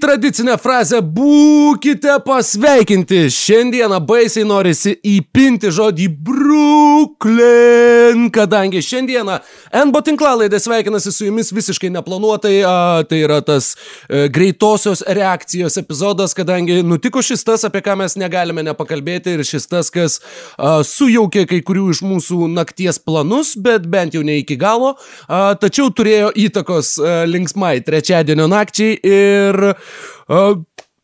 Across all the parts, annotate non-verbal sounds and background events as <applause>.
tradicinę frazę būkite pasveikinti. Šiandieną baisiai norisi įpinti žodį Brooklyn, kadangi šiandieną NBO tinklalaidė sveikinasi su jumis visiškai neplanuotai, a, tai yra tas e, greitosios reakcijos epizodas, kadangi nutiko šis tas, apie ką mes negalime nepakalbėti ir šis tas, kas a, sujaukė kai kurių iš mūsų nakties planus, bet bent jau ne iki galo, a, tačiau turėjo įtakos a, linksmai trečiadienio nakčiai ir uh,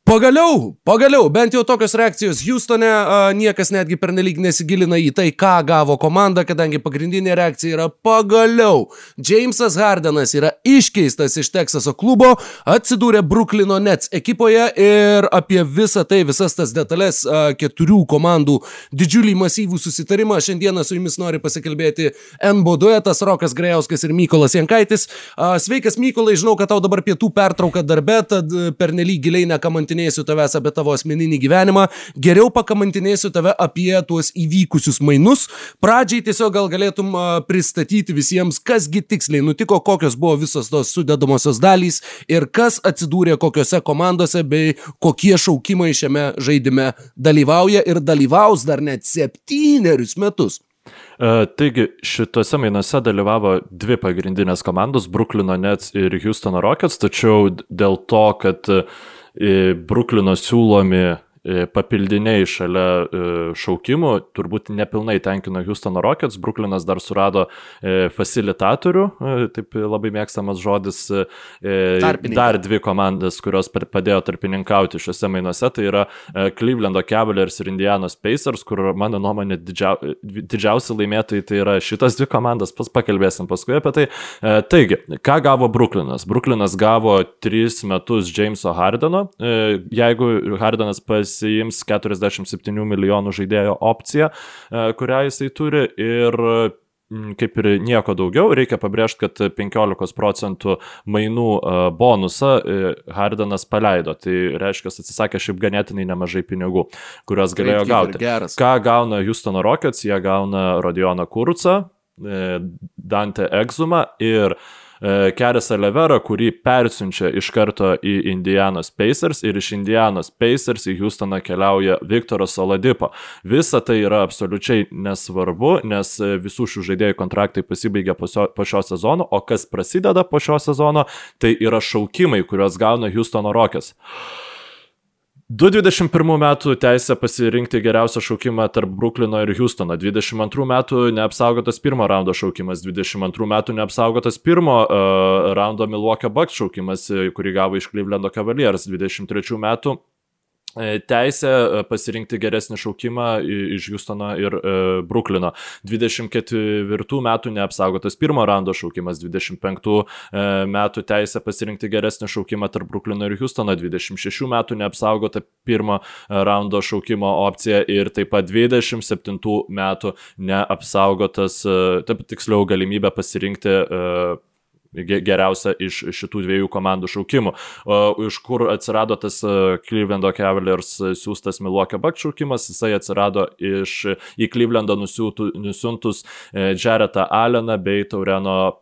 Pagaliau, pagaliau, bent jau tokios reakcijos Houstone, a, niekas netgi pernelyg nesigilina į tai, ką gavo komanda, kadangi pagrindinė reakcija yra pagaliau. Jamesas Hardenas yra iškeistas iš Teksaso klubo, atsidūrė Brooklyno Nets ekipoje ir apie visą tai, visas tas detalės, a, keturių komandų didžiulį masyvų susitarimą šiandieną su jumis nori pasikalbėti NBO duetas Rokas Grejauskas ir Mykolas Jankaitis. A, sveikas Mykolai, žinau, kad tau dabar pietų pertrauka darbe, tad pernelyg giliai nekamantinė pakamantinėsiu tavęs apie tavo asmeninį gyvenimą, geriau pakamantinėsiu tave apie tuos įvykusius mainus. Pradžiai tiesiog gal galėtum pristatyti visiems, kasgi tiksliai nutiko, kokios buvo visos tos sudedamosios dalys ir kas atsidūrė kokiose komandose bei kokie šaukimai šiame žaidime dalyvauja ir dalyvaus dar net septynerius metus. Uh, taigi, šituose mainuose dalyvavo dvi pagrindinės komandos - Brooklyno Nets ir Houstono Rockets, tačiau dėl to, kad Bruklino siūlomi papildiniai šalia e, šaukimų, turbūt nepilnai tenkino Houstono Rockets, Brooklynas dar surado e, facilitatorių, taip labai mėgstamas žodis, dar dvi komandas, kurios padėjo tarpininkauti šiuose mainuose, tai yra Clevelando Cavaliers ir Indianos Pacers, kur mano nuomonė didžia, didžiausi laimėtojai tai yra šitas dvi komandas, pas pakalbėsim paskui apie tai. Taigi, ką gavo Brooklynas? Brooklynas gavo 3 metus Jameso Hardeno, jeigu Hardenas pas pasiims 47 milijonų žaidėjo opciją, e, kurią jisai turi ir kaip ir nieko daugiau, reikia pabrėžti, kad 15 procentų mainų e, bonusą e, Hardenas paleido. Tai reiškia, atsisakė šiaip ganėtinai nemažai pinigų, kuriuos galėjo gauti. Ką gauna Houstono Rockets, jie gauna Rodioną Kurcą, Dante Exumą ir uh, E, Kerisą Leverą, kurį persiunčia iš karto į Indianos Pacers ir iš Indianos Pacers į Houstoną keliauja Viktoras Oladipo. Visa tai yra absoliučiai nesvarbu, nes visų šių žaidėjų kontraktai pasibaigia po šio, po šio sezono, o kas prasideda po šio sezono, tai yra šaukimai, kuriuos gauna Houstono Rockets. 2021 metų teisę pasirinkti geriausią šaukimą tarp Bruklino ir Houstono, 22 metų neapsaugotas pirmo raundo šaukimas, 22 metų neapsaugotas pirmo uh, raundo Milwaukee Bucks šaukimas, kurį gavo iš Clevelando Cavaliers, 23 metų E, teisę e, pasirinkti geresnį šaukimą iš Houstono ir e, Bruklino. 24 metų neapsaugotas pirmo raundo šaukimas, 25 metų teisę pasirinkti geresnį šaukimą tarp Bruklino ir Houstono, 26 metų neapsaugota pirmo raundo šaukimo opcija ir taip pat 27 metų neapsaugotas, taip tiksliau galimybė pasirinkti geriausia iš šitų dviejų komandų šaukimų. Iš kur atsirado tas e, Clevelando Cavaliers siūstas Milwaukee Bucks šaukimas, jisai atsirado iš į Clevelandą nusiuntus e, Jaretą Alleną bei Taureno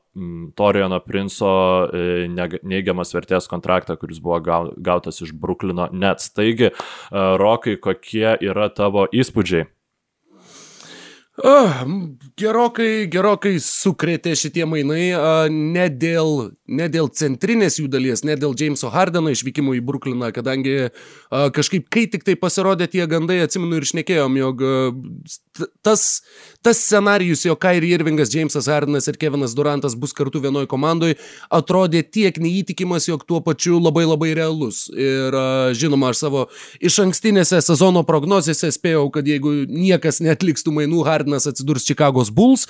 Torijono Princo e, neigiamas vertės kontraktą, kuris buvo gautas iš Bruklino Nets. Taigi, Rokai, kokie yra tavo įspūdžiai? Uh, gerokai, gerokai sukrėtė šitie mainai, uh, ne, dėl, ne dėl centrinės jų dalies, ne dėl Jameso Hardeno išvykimo į Brukliną, kadangi uh, kažkaip, kai tik tai pasirodė tie gandai, atsimenu ir šnekėjom, jog uh, tas, tas scenarijus, jog Kairi Irvingas, Jamesas Hardenas ir Kevinas Durantas bus kartu vienoje komandoje, atrodė tiek neįtikimas, jog tuo pačiu labai labai realus. Ir žinoma, aš savo iš ankstinėse sezono prognozėse spėjau, kad jeigu niekas netliks tų mainų, Hardenas Hardenas atsidurs Chicago's Bulls.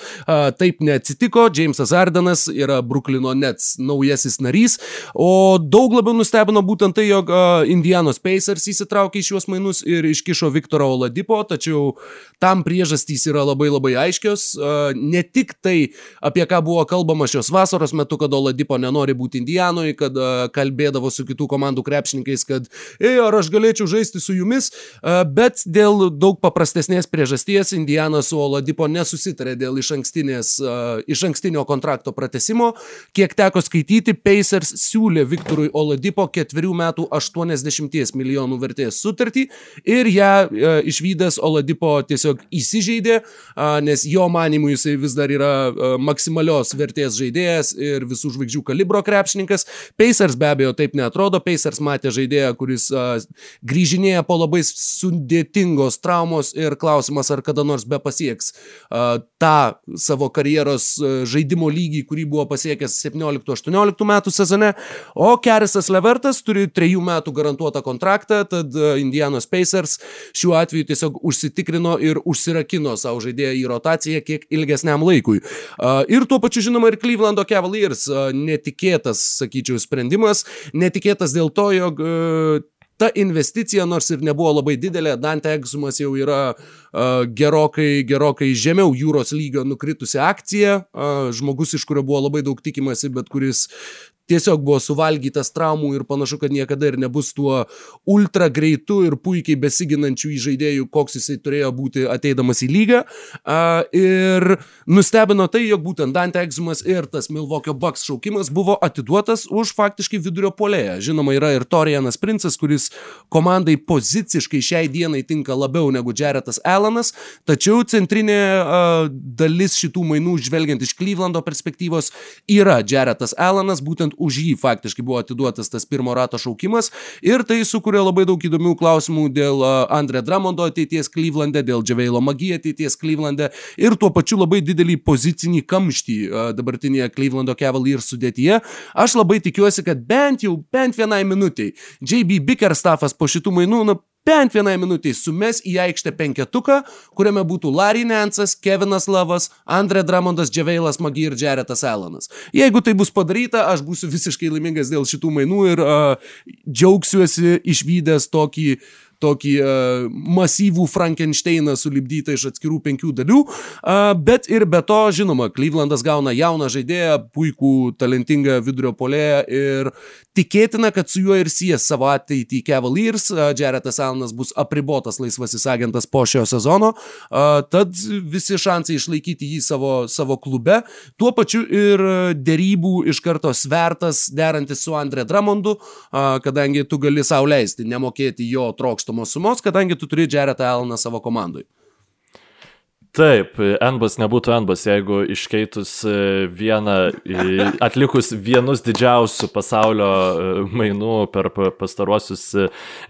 Taip neatsitiko, Jamesas Hardenas yra Brooklyno Nets naujasis narys, o daug labiau nustebino būtent tai, jog Indianos Pacers įsitraukė į šiuos mainus ir iškišo Viktorą Oladipo, tačiau tam priežastys yra labai labai aiškios. Ne tik tai, apie ką buvo kalbama šios vasaros metu, kad Oladipo nenori būti Indianoje, kad kalbėdavo su kitų komandų krepšininkais, kad, ei, ar aš galėčiau žaisti su jumis, bet dėl daug paprastesnės priežasties Indiana su Oladipo nesusitarė dėl iš, uh, iš ankstinio kontrakto pratesimo. Kiek teko skaityti, Pacers siūlė Viktorui Oladipo ketverių metų 80 milijonų vertės sutartį ir ją uh, išvykęs Oladipo tiesiog įsižeidė, uh, nes jo manimu jisai vis dar yra uh, maksimalios vertės žaidėjas ir visų žvaigždžių kalibro krepšininkas. Pacers be abejo taip netrodo, Pacers matė žaidėją, kuris grįžinėja po labai sudėtingos traumos ir klausimas, ar kada nors be pasieks uh, tą savo karjeros uh, žaidimo lygį, kurį buvo pasiekęs 17-18 metų sezone. O Kerisas Levertas turi trejų metų garantuotą kontraktą, tad uh, Indianos Pacers šiuo atveju tiesiog užsitikrino ir užsirakino savo žaidėją į rotaciją kiek ilgesniam laikui. Uh, ir tuo pačiu žinoma ir Clevelando Cavaliers uh, netikėtas, sakyčiau, sprendimas, netikėtas dėl to, jog uh, ta investicija, nors ir nebuvo labai didelė, Dante Exumas jau yra uh, gerokai, gerokai žemiau jūros lygio nukritusi akcija, uh, žmogus, iš kurio buvo labai daug tikimasi, bet kuris tiesiog buvo suvalgytas traumų ir panašu, kad niekada ir nebus tuo ultra greitu ir puikiai besiginančių žaidėjų, koks jisai turėjo būti ateidamas į lygą. Ir nustebino tai, jog būtent Dante Exumas ir tas Milvokio Bucks šaukimas buvo atiduotas už faktiškai vidurio polėją. Žinoma, yra ir Torianas Princas, kuris komandai poziciškai šiai dienai tinka labiau negu Jaretas Alanas, tačiau centrinė uh, dalis šitų mainų, žvelgiant iš Clevelando perspektyvos, yra Jaretas Alanas, būtent už jį faktiškai buvo atiduotas tas pirmo rato šaukimas ir tai sukuria labai daug įdomių klausimų dėl Andre Dramondo ateities Klyvlande, dėl Džaveilo Magija ateities Klyvlande ir tuo pačiu labai didelį pozicinį kamštį dabartinėje Clevelando Cavaliers sudėtyje. Aš labai tikiuosi, kad bent jau, bent vienai minutiai JB Bickerstaffas po šitų mainų, na, bent vienai minutiai sumes į aikštę penketuką, kuriame būtų Larry Nansas, Kevinas Lavas, Andre Dramondas, Dževeilas Magi ir Jaretas Alanas. Jeigu tai bus padaryta, aš būsiu visiškai laimingas dėl šitų mainų ir uh, džiaugsiuosi išvykęs tokį tokį uh, masyvų Frankensteiną sulibdytą iš atskirų penkių dalių, uh, bet ir be to, žinoma, Klyvlandas gauna jauną žaidėją, puikų, talentingą vidurio polėją ir tikėtina, kad su juo ir sies savo ateitį Cavaliers, Jaretas Alanas bus apribotas laisvasis agentas po šio sezono, tad visi šansai išlaikyti jį savo, savo klube, tuo pačiu ir dėrybų iš karto svertas derantis su Andre Dramondu, kadangi tu gali sau leisti nemokėti jo trokšto svarstomos sumos, kadangi tu turi Jaretą Alaną savo komandai. Taip, NBAS nebūtų NBAS, jeigu iškeitus e, vieną, atlikus vienus didžiausių pasaulio e, mainų per pastaruosius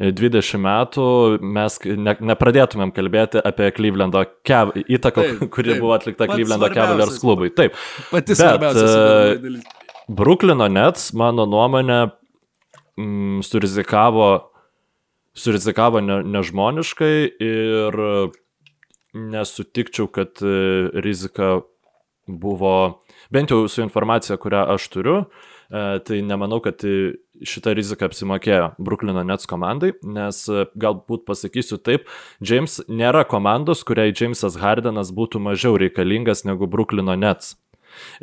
20 e, metų, mes ne, nepradėtumėm kalbėti apie Clevelando kev, įtaką, taip, kuri taip, buvo atlikta Clevelando Cavaliers klubui. Taip, pati svarbiausia. Bruklino Nets, mano nuomonė, mm, surizikavo surizikavo ne, nežmoniškai ir nesutikčiau, kad e, rizika buvo, bent jau su informacija, kurią aš turiu, e, tai nemanau, kad šita rizika apsimokėjo Bruklino Nets komandai, nes e, galbūt pasakysiu taip, James nėra komandos, kuriai Jamesas Hardenas būtų mažiau reikalingas negu Bruklino Nets.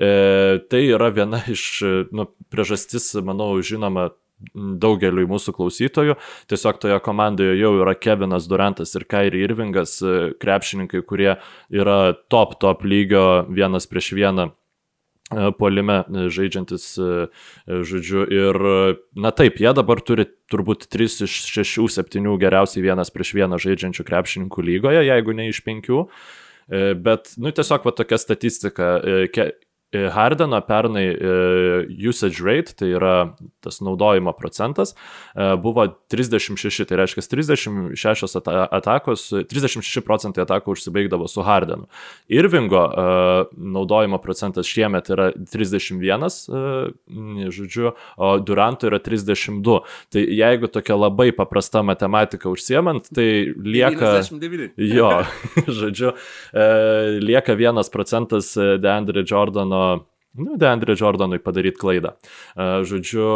E, tai yra viena iš nu, priežastis, manau, žinoma, daugeliui mūsų klausytojų. Tiesiog toje komandoje jau yra Kevinas Durantas ir Kairi Irvingas, e, krepšininkai, kurie yra top, top lygio vienas prieš vieną e, puolime e, žaidžiantis, žodžiu, ir, na taip, jie dabar turi turbūt 3 iš 6, 7 geriausiai vienas prieš vieną žaidžiančių krepšininkų lygoje, jeigu ne iš 5. Bet, nu, tiesiog va tokia statistika. E, Hardeno pernai e, usage rate, tai yra tas naudojimo procentas, e, buvo 36, tai reiškia 36 atakos, 36 procentai atakų užsibaigdavo su Hardenu. Irvingo naudojimo procentas šiemet yra 31, žodžiu, o Duranto yra 32. Tai jeigu tokia labai paprasta matematika užsiemant, tai lieka... 99. Jo, <laughs> žodžiu, lieka 1 procentas Deandre Jordano nu, Deandre Jordanui padaryti klaidą. Žodžiu,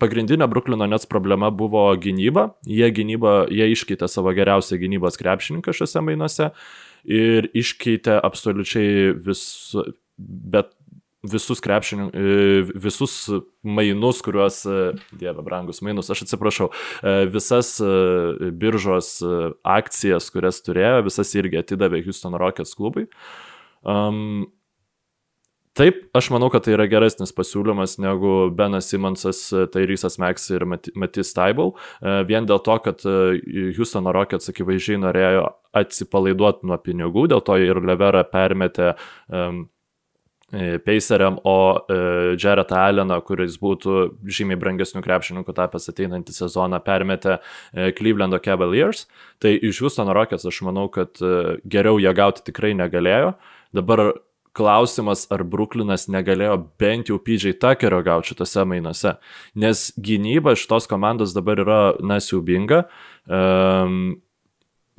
pagrindinė Bruklino Nets problema buvo gynyba. Jie, gynyba, jie iškeitė savo geriausią gynybos krepšininką šiuose mainuose ir iškeitė absoliučiai vis, bet visus krepšinius, visus mainus, kuriuos, dieve, brangus mainus, aš atsiprašau, visas biržos akcijas, kurias turėjo, visas irgi atidavė Houston Rockets klubui. Um, Taip, aš manau, kad tai yra geresnis pasiūlymas negu Benas Simonsas, Tairysas Max ir Matys Taibal. Vien dėl to, kad Houstono Rockets akivaizdžiai norėjo atsipalaiduoti nuo pinigų, dėl to ir Levera permetė um, Paceriam, o Jared Alleną, kuris būtų žymiai brangesnių krepšininkų tapęs ateinantį sezoną, permetė Clevelando Cavaliers. Tai iš Houstono Rockets aš manau, kad geriau jie gauti tikrai negalėjo. Dabar klausimas, ar Bruklinas negalėjo bent jau PJ Tuckerio gauti šitose mainuose, nes gynyba šitos komandos dabar yra nesiubinga. Um,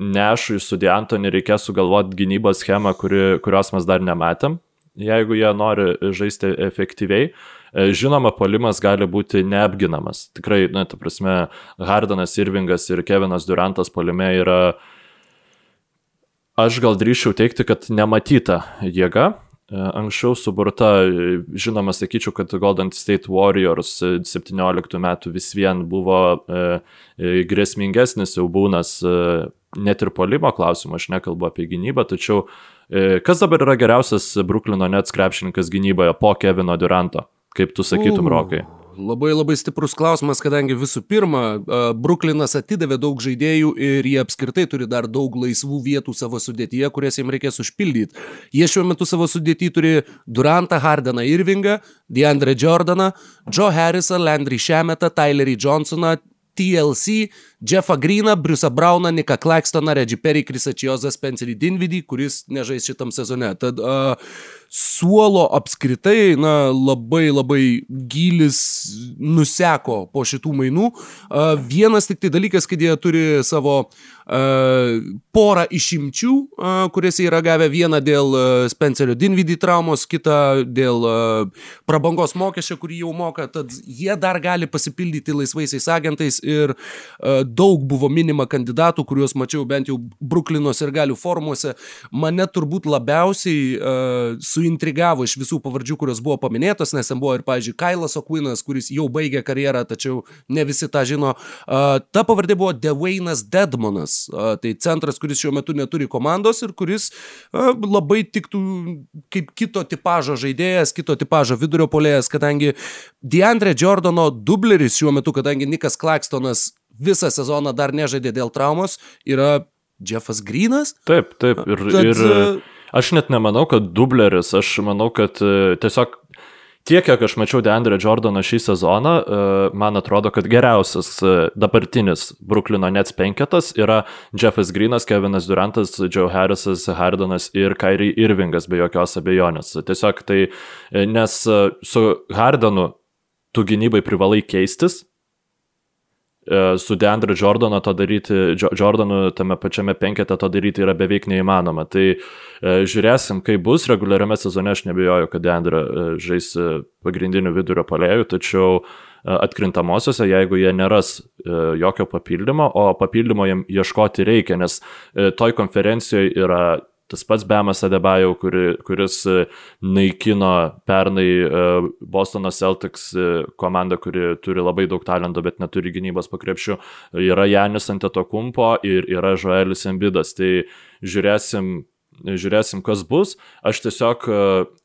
Nešui su Diantoni reikės sugalvoti gynybos schemą, kuri, kurios mes dar nematėm, jeigu jie nori žaisti efektyviai. E, žinoma, polimas gali būti neapginamas. Tikrai, na, ta prasme, Hardanas Irvingas ir Kevinas Durantas polime yra uh, Aš gal drįščiau teikti, kad nematyta jėga. E, anksčiau suburta, e, žinoma, sakyčiau, kad Golden State Warriors 17 metų vis vien buvo e, grėsmingesnis jau būnas net ir polimo klausimų, aš nekalbu apie gynybą, tačiau kas dabar yra geriausias Bruklino Nets krepšininkas gynyboje po Kevino Duranto, kaip tu sakytum, Rokai? Labai labai stiprus klausimas, kadangi visų pirma, Bruklinas atidavė daug žaidėjų ir jie apskritai turi dar daug laisvų vietų savo sudėtyje, kurias jiems reikės užpildyti. Jie šiuo metu savo sudėtyje turi Durantą, Hardeną Irvingą, DeAndre Jordaną, Joe Harrisą, Landry Shemetą, Tylerį Johnsoną, TLC, Jeffą Greeną, Briusą Brauną, Niką Claxtoną, Reggie Perry, Krisą Čiozą, Spencerį Dinvidį, kuris nežais šitam sezone. Tad uh, suolo apskritai, na, labai labai gilis nuseko po šitų mainų. Uh, vienas tik tai dalykas, kad jie turi savo uh, porą išimčių, uh, kurias yra gavę vieną dėl Spencerio Dinvidį traumos, kitą dėl uh, prabangos mokesčio, kurį jau moka, tad jie dar gali pasipildyti laisvaisiais agentais ir uh, daug buvo minima kandidatų, kuriuos mačiau bent jau Bruklinos ir galių formuose. Mane turbūt labiausiai uh, suintrigavo iš visų pavardžių, kurios buvo paminėtos, nes ten buvo ir, pavyzdžiui, Kailas Okwinas, kuris jau baigė karjerą, tačiau ne visi tą žino. Uh, ta pavardė buvo Devainas Dedmonas, uh, tai centras, kuris šiuo metu neturi komandos ir kuris uh, labai tiktų kaip kito tipožo žaidėjas, kito tipožo vidurio polėjas, kadangi Deandre Jordano dubleris šiuo metu, kadangi Nikas Klakstonas visą sezoną dar nežaidė dėl traumos, yra Jeffas Greenas. Taip, taip. Ir, Tad, ir e, aš net nemanau, kad dubleris, aš manau, kad e, tiesiog tiek, kiek aš mačiau Deandre Jordaną šį sezoną, e, man atrodo, kad geriausias dabartinis Bruklino Nets penketas yra Jeffas Greenas, Kevinas Durantas, Joe Harrisas, Hardonas ir Kairi Irvingas be jokios abejonės. Tiesiog tai, nes su Hardanu tu gynybai privalai keistis, su Deandre Jordanu to daryti, Jordanu tame pačiame penkete to daryti yra beveik neįmanoma. Tai e, žiūrėsim, kaip bus reguliariame sezone, aš nebejoju, kad Deandre e, žais pagrindinių vidurio polėjų, tačiau atkrintamosiose, jeigu jie neras jokio papildymo, o papildymo jiem ieškoti reikia, nes toj konferencijoje yra Tas pats Bemas Adebajau, kuri, kuris e, naikino pernai e, Bostono Celtics e, komandą, kuri turi labai daug talento, bet neturi gynybos pakrepšių. Yra Janis Antetokumpo ir yra Joelis Embidas. Tai žiūrėsim, žiūrėsim, kas bus. Aš tiesiog,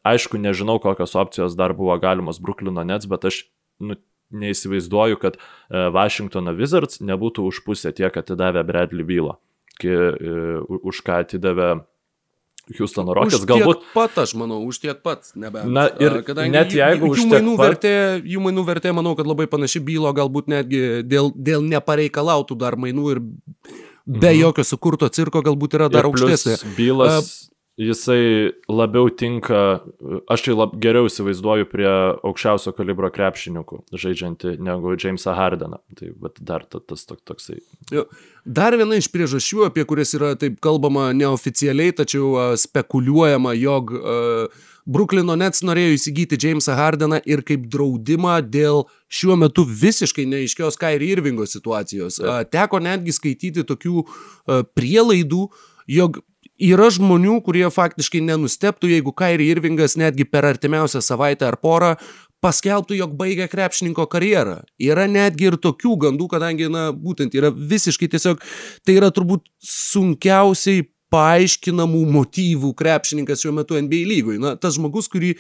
aišku, nežinau, kokios opcijos dar buvo galimos Bruklino Nets, bet aš nu, neįsivaizduoju, kad Washingtono Wizards nebūtų užpusę tiek atidavę Bradley bylą, už ką atidavė Houstono Rockets galbūt. Pat aš manau, už tiek pat, nebent. Na ir kadangi net jeigu jų, mainų pat... vertė, jų mainų vertė, manau, kad labai panaši bylo, galbūt netgi dėl, dėl nepareikalautų dar mainų ir be mhm. jokio sukurto cirko galbūt yra dar aukštesnė. Bylas. Uh, jisai labiau tinka, aš tai lab, geriau įsivaizduoju prie aukščiausio kalibro krepšininkų žaidžiantį negu Jamesą Hardeną. Tai dar tas tok, toksai. Jo. Dar viena iš priežasčių, apie kurias yra taip kalbama neoficialiai, tačiau spekuliuojama, jog uh, Bruklino Nets norėjo įsigyti Jamesą Hardeną ir kaip draudimą dėl šiuo metu visiškai neaiškios Kairi Irvingo situacijos. Uh, teko netgi skaityti tokių prielaidų, jog yra žmonių, kurie faktiškai nenusteptų, jeigu Kairi Irvingas netgi per artimiausią savaitę ar porą paskelbtų, jog baigia krepšininko karjerą. Yra netgi ir tokių gandų, kadangi, na, būtent yra visiškai tiesiog, tai yra turbūt sunkiausiai paaiškinamų motyvų krepšininkas šiuo metu NBA lygoj. Na, tas žmogus, kurį,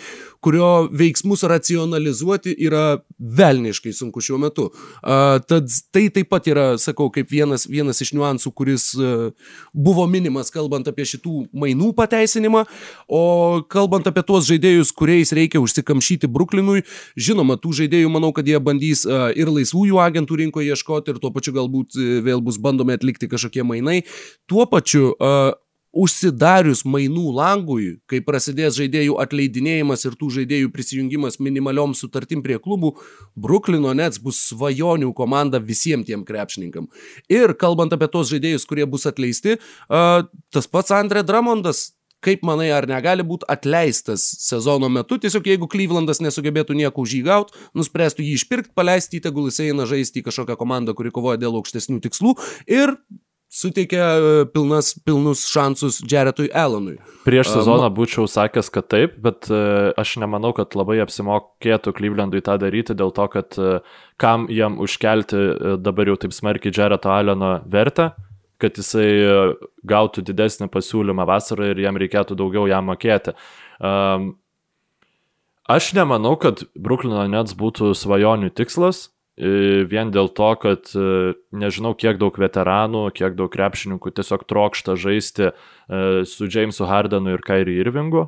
kurio veiksmus racionalizuoti yra velniškai sunku šiuo metu. Uh, tad tai taip pat yra, sakau, kaip vienas, vienas iš niuansų, kuris uh, buvo minimas, kalbant apie šitų mainų pateisinimą, o kalbant apie tuos žaidėjus, kuriais reikia užsikamšyti Bruklinui, žinoma, tų žaidėjų manau, kad jie bandys uh, ir laisvųjų agentų rinkoje ieškoti ir tuo pačiu galbūt vėl bus bandomi atlikti kažkokie mainai. Tuo pačiu uh, užsidarius mainų langui, kai prasidės žaidėjų atleidinėjimas ir tų žaidėjų prisijungimas minimaliom sutartim prie klubų, Bruklino Nets bus svajonių komanda visiems tiem krepšininkam. Ir kalbant apie tos žaidėjus, kurie bus atleisti, tas pats Andre Dramondas Kaip manai, ar negali būti atleistas sezono metu, tiesiog jeigu Klyvlandas nesugebėtų nieko už jį gauti, nuspręstų jį išpirkti, paleisti, tegul jisai eina žaisti į kažkokią komandą, kuri kovoja dėl aukštesnių tikslų ir suteikia e, pilnas, pilnus šansus Jaretui Allenui. Prieš sezoną būčiau sakęs, kad taip, bet e, aš nemanau, kad labai apsimokėtų Clevelandui tą daryti dėl to, kad e, kam jam užkelti dabar jau taip smarkiai Jareto Alleno vertę, kad jisai gautų didesnį pasiūlymą vasarą ir jam reikėtų daugiau jam mokėti. Aš nemanau, kad Bruklino Nets būtų svajonių tikslas, vien dėl to, kad nežinau, kiek daug veteranų, kiek daug krepšininkų tiesiog trokšta žaisti su Jamesu Hardenu ir Kairi Irvingu.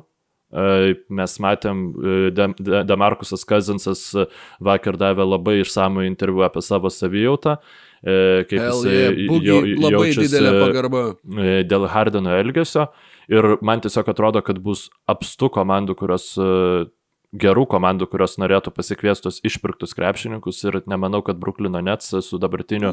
Mes matėm, Demarkusas Kazinsas vakar davė labai išsamų interviu apie savo savijautą, kaip jis jaučiasi dėl Hardeno elgesio. Ir man tiesiog atrodo, kad bus apstu komandų, kurios gerų komandų, kurios norėtų pasikviestus išpirktus krepšininkus ir nemanau, kad Bruklino Nets su dabartiniu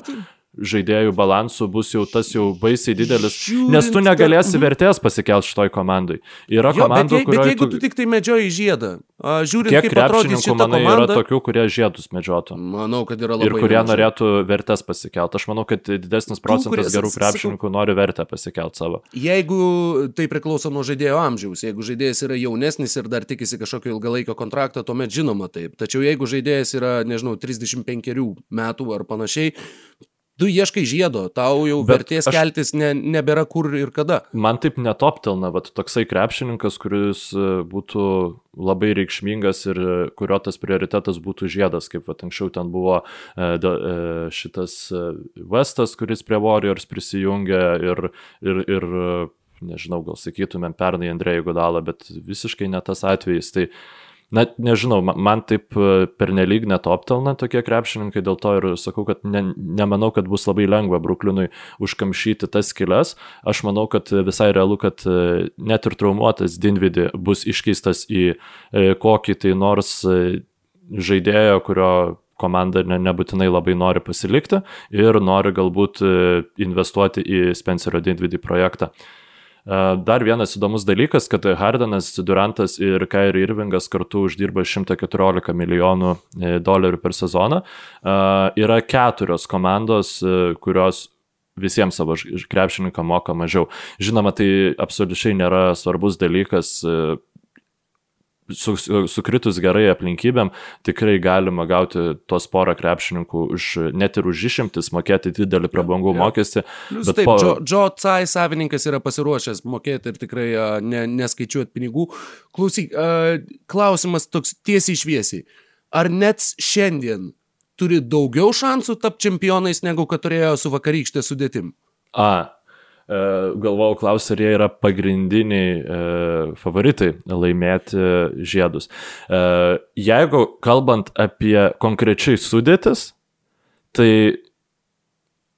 žaidėjų balansu bus jau tas jau baisiai didelis, nes tu negalėsi vertės pasikelti šitoj komandai. Yra jo, komandų, bet, je, bet jeigu tu... tik tai medžioji žiedą, žiūrint, kiek šita manai, komanda. Yra tokių, kurie žiedus medžiotų. Manau, kad yra labai. Ir kurie mažai. norėtų vertės pasikelti. Aš manau, kad didesnis procentas gerų krepšininkų nori vertę pasikelti savo. Jeigu tai priklauso nuo žaidėjo amžiaus, jeigu žaidėjas yra jaunesnis ir dar tikisi kažkokio ilgalaikio kontrakto, tuomet žinoma taip. Tačiau jeigu žaidėjas yra, nežinau, 35 metų ar panašiai, tu ieškai žiedo, tau jau Bet vertės aš... keltis ne, nebėra kur ir kada. Man taip netoptelna, va, toksai krepšininkas, kuris e, būtų labai reikšmingas ir e, kurio tas prioritetas būtų žiedas, kaip va, anksčiau ten buvo e, šitas Westas, kuris prie Warriors prisijungė ir, ir, ir nežinau, gal sakytumėm pernai Andrėjų Godalą, bet visiškai ne tas atvejis. Tai Na, nežinau, man taip e, pernelyg netoptelna tokie krepšininkai, dėl to ir sakau, kad ne, nemanau, kad bus labai lengva Bruklinui užkamšyti tas skilės. Aš manau, kad visai realu, kad e, net ir traumuotas Dinvidį bus iškeistas į e, kokį tai nors žaidėją, kurio komanda ne, nebūtinai labai nori pasilikti ir nori galbūt investuoti į Spencerio Dinvidį projektą. Dar vienas įdomus dalykas, kad Hardenas, Durantas ir Kairi Irvingas kartu uždirba 114 milijonų e, dolerių per sezoną. Yra keturios komandos, e, kurios visiems savo krepšininkam moka mažiau. Žinoma, tai absoliučiai nėra svarbus dalykas e, su, sukritus gerai aplinkybėm, tikrai galima gauti tos porą krepšininkų už, net ir už išimtis, mokėti didelį prabangų ja, ja. mokestį. Plius, taip, po... Joe, Joe Tsai savininkas yra pasiruošęs mokėti ir tikrai uh, ne, neskaičiuoti pinigų. Klausyk, uh, klausimas toks tiesiai šviesiai. Ar net šiandien turi daugiau šansų tapti čempionais, negu kad turėjo su vakarykštė sudėtim? A, galvojau klausti, ar jie yra pagrindiniai e, favoritai laimėti žiedus. E, jeigu kalbant apie konkrečiai sudėtis, tai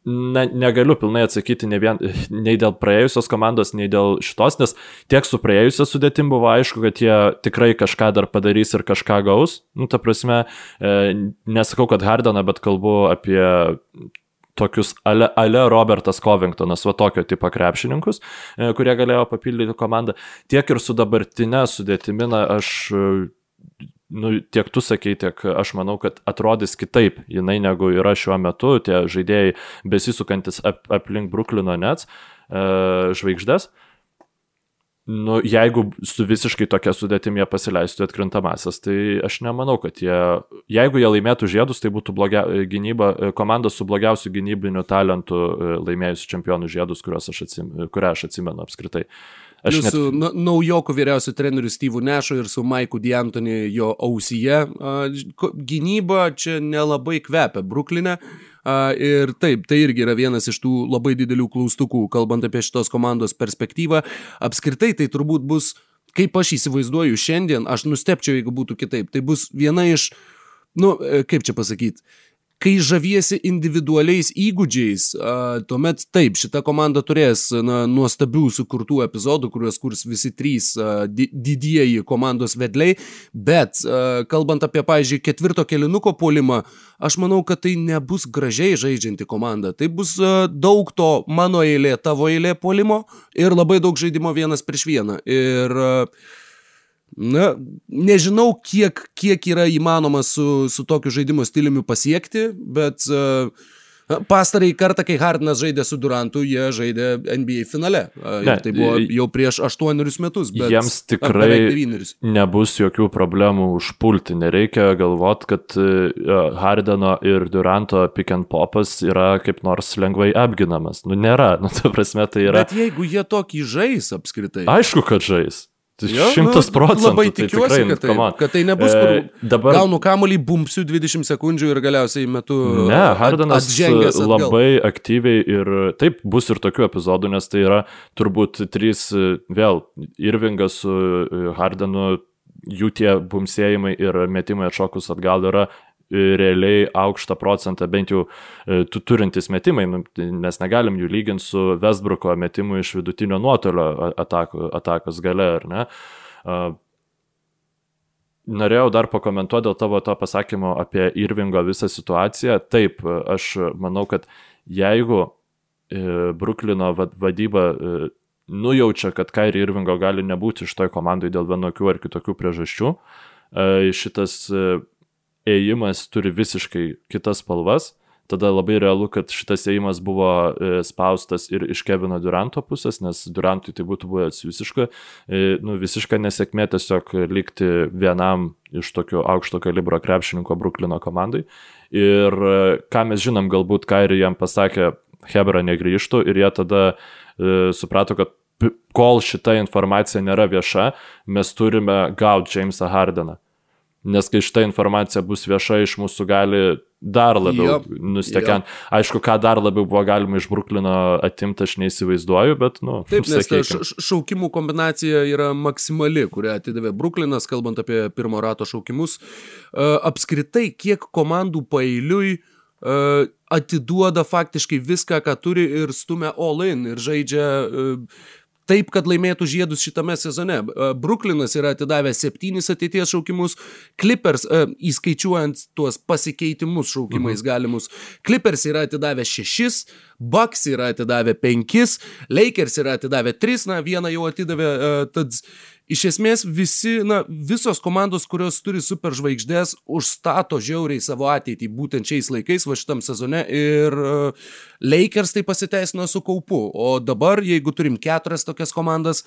na, negaliu pilnai atsakyti ne vien, <laughs> nei dėl praėjusios komandos, nei dėl šitos, nes tiek su praėjusia sudėtim buvo aišku, kad jie tikrai kažką dar padarys ir kažką gaus. Nu, ta prasme, e, nesakau, kad Hardeną, bet kalbu apie tokius ale, ale Robertas Covingtonas, va tokio tipo krepšininkus, e, kurie galėjo papildyti komandą. Tiek ir su dabartinė sudėtimina aš nu, tiek tu sakei, tiek aš manau, kad atrodys kitaip jinai negu yra šiuo metu, tie žaidėjai besisukantis ap, aplink Bruklino Nets e, žvaigždės. Nu, jeigu su visiškai tokia sudėtim jie pasileistų atkrintamasias, tai aš nemanau, kad jie, jeigu jie laimėtų žiedus, tai būtų blogia, gynyba, komanda su blogiausiu gynybiniu talentu e, laimėjusi čempionų žiedus, aš atsim, kurią aš atsimenu apskritai. Aš net... Su naujokų vyriausiu treneriu Steve'u Nešu ir su Maiku Diantoni jo ausyje. Gynyba čia nelabai kvepia Bruklinė. Ir taip, tai irgi yra vienas iš tų labai didelių klaustukų, kalbant apie šitos komandos perspektyvą. Apskritai tai turbūt bus, kaip aš įsivaizduoju šiandien, aš nustepčiau, jeigu būtų kitaip. Tai bus viena iš, nu, e, kaip čia pasakyti, kai žaviesi individualiais įgūdžiais, tuomet taip, šita komanda turės na, nuostabių sukurtų epizodų, kuriuos kurs visi trys didieji komandos vedliai, bet kalbant apie, pavyzdžiui, ketvirto kelinuko polimą, aš manau, kad tai nebus gražiai žaidžianti komanda. Tai bus daug to mano eilė, tavo eilė polimo ir labai daug žaidimo vienas prieš vieną. Ir uh, Na, nežinau, kiek, kiek yra įmanoma su, su tokiu žaidimo stiliumi pasiekti, bet uh, Pastarai kartą, kai Hardinas žaidė su Durantu, jie žaidė NBA finale. Ne, tai buvo jau prieš aštuonerius metus. Bet, jiems tikrai nebus jokių problemų užpulti. Nereikia galvoti, kad Hardino ir Duranto pick and popas yra kaip nors lengvai apginamas. Nu, nėra. <laughs> Nu, ta prasme, tai yra. Bet jeigu jie tokį žais apskritai. Aišku, kad žais. Tai jo, šimtas nu, procentų. Labai tikiuosi, tai tikrai, kad, tai, kad tai nebus, kur e, dabar... gaunu kamuolį, bumsiu 20 sekundžių ir galiausiai metu... Ne, Hardanas labai aktyviai ir taip bus ir tokių epizodų, nes tai yra turbūt trys, vėl, Irvingas su Hardenu, jų tie bumsėjimai ir metimai atšokus atgal yra realiai aukštą procentą, bent jau e, tu turintis metimai, nu, mes negalim jų lyginti su Westbrooko metimu iš vidutinio nuotolio atako, atakos gale, ar ne? Norėjau dar pakomentuoti dėl tavo to pasakymo apie Irvingo visą situaciją. Taip, aš manau, kad jeigu e, Bruklino vadyba e, nujaučia, kad Kairi Irvingo gali nebūti iš toj komandai dėl vienokių ar kitokių priežasčių, šitas ėjimas turi visiškai kitas spalvas, tada labai realu, kad šitas ėjimas buvo e, spaustas ir iš Kevino Duranto pusės, nes Durantui tai būtų buvęs visiška, e, nu, visiška nesėkmė tiesiog likti vienam iš tokio aukšto kalibro krepšininko Bruklino komandai. Ir e, ką mes žinom, galbūt Kairi jam pasakė, Hebra negrįžtų ir jie tada e, suprato, kad kol šita informacija nėra vieša, mes turime gauti Jamesą Hardeną. Nes kai šita informacija bus vieša iš mūsų gali dar labiau nustekiant. Aišku, ką dar labiau buvo galima iš Bruklino atimti, aš neįsivaizduoju, bet, nu, taip, nes ta šaukimų kombinacija yra maksimali, kurią atidavė Bruklinas, kalbant apie pirmo rato šaukimus. Uh, apskritai, kiek komandų pailiui uh, atiduoda faktiškai viską, ką turi ir stumia all in ir žaidžia uh, taip, kad laimėtų žiedus šitame sezone. E, Bruklinas yra atidavęs septynis ateities šaukimus, Clippers, e, įskaičiuojant tuos pasikeitimus šaukimais mhm. galimus, Clippers yra atidavęs šešis, Bucks yra atidavę penkis, Lakers yra atidavę tris, na vieną jau atidavė, e, tad iš esmės visi, na, visos komandos, kurios turi superžvaigždės, užstato žiauriai savo ateitį būtent šiais laikais, va šitam sezone ir uh, Lakers tai pasiteisino su kaupu, o dabar, jeigu turim keturias tokias komandas,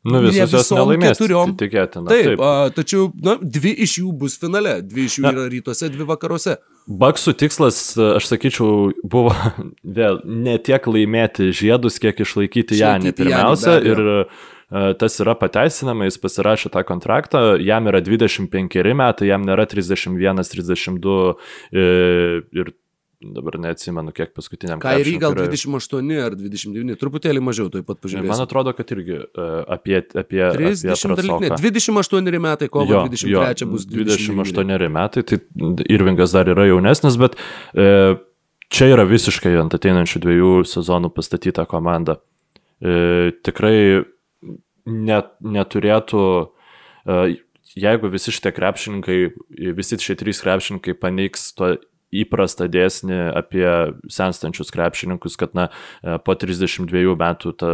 Nu, visos jos nelaimės. Keturiom. Tikėtina. Taip, taip. A, tačiau na, dvi iš jų bus finale, dvi iš jų na, yra rytuose, dvi vakaruose. Baksų tikslas, aš sakyčiau, buvo <laughs> vėl ne tiek laimėti žiedus, kiek išlaikyti Janį pirmiausia. Janį, ir E, tas yra pateisinama, jis pasirašė tą kontraktą, jam yra 25 metai, jam nėra 31, 32 e, ir dabar neatsimenu, kiek paskutiniam. Kairį gal 28 ar 29, truputėlį mažiau, taip pat pažiūrėjau. Man atrodo, kad irgi uh, apie, apie, 30 apie dalyk, ne, 28 metai, kovo jo, 23 jo, bus 29. 28 metai, tai Irvingas dar yra jaunesnis, bet uh, čia yra visiškai ant ateinančių dviejų sezonų pastatyta komanda. Uh, tikrai net, neturėtų, e, jeigu visi šitie krepšininkai, visi šie trys krepšininkai paneigs to įprastą dėsnį apie senstančius krepšininkus, kad na, e, po 32 metų ta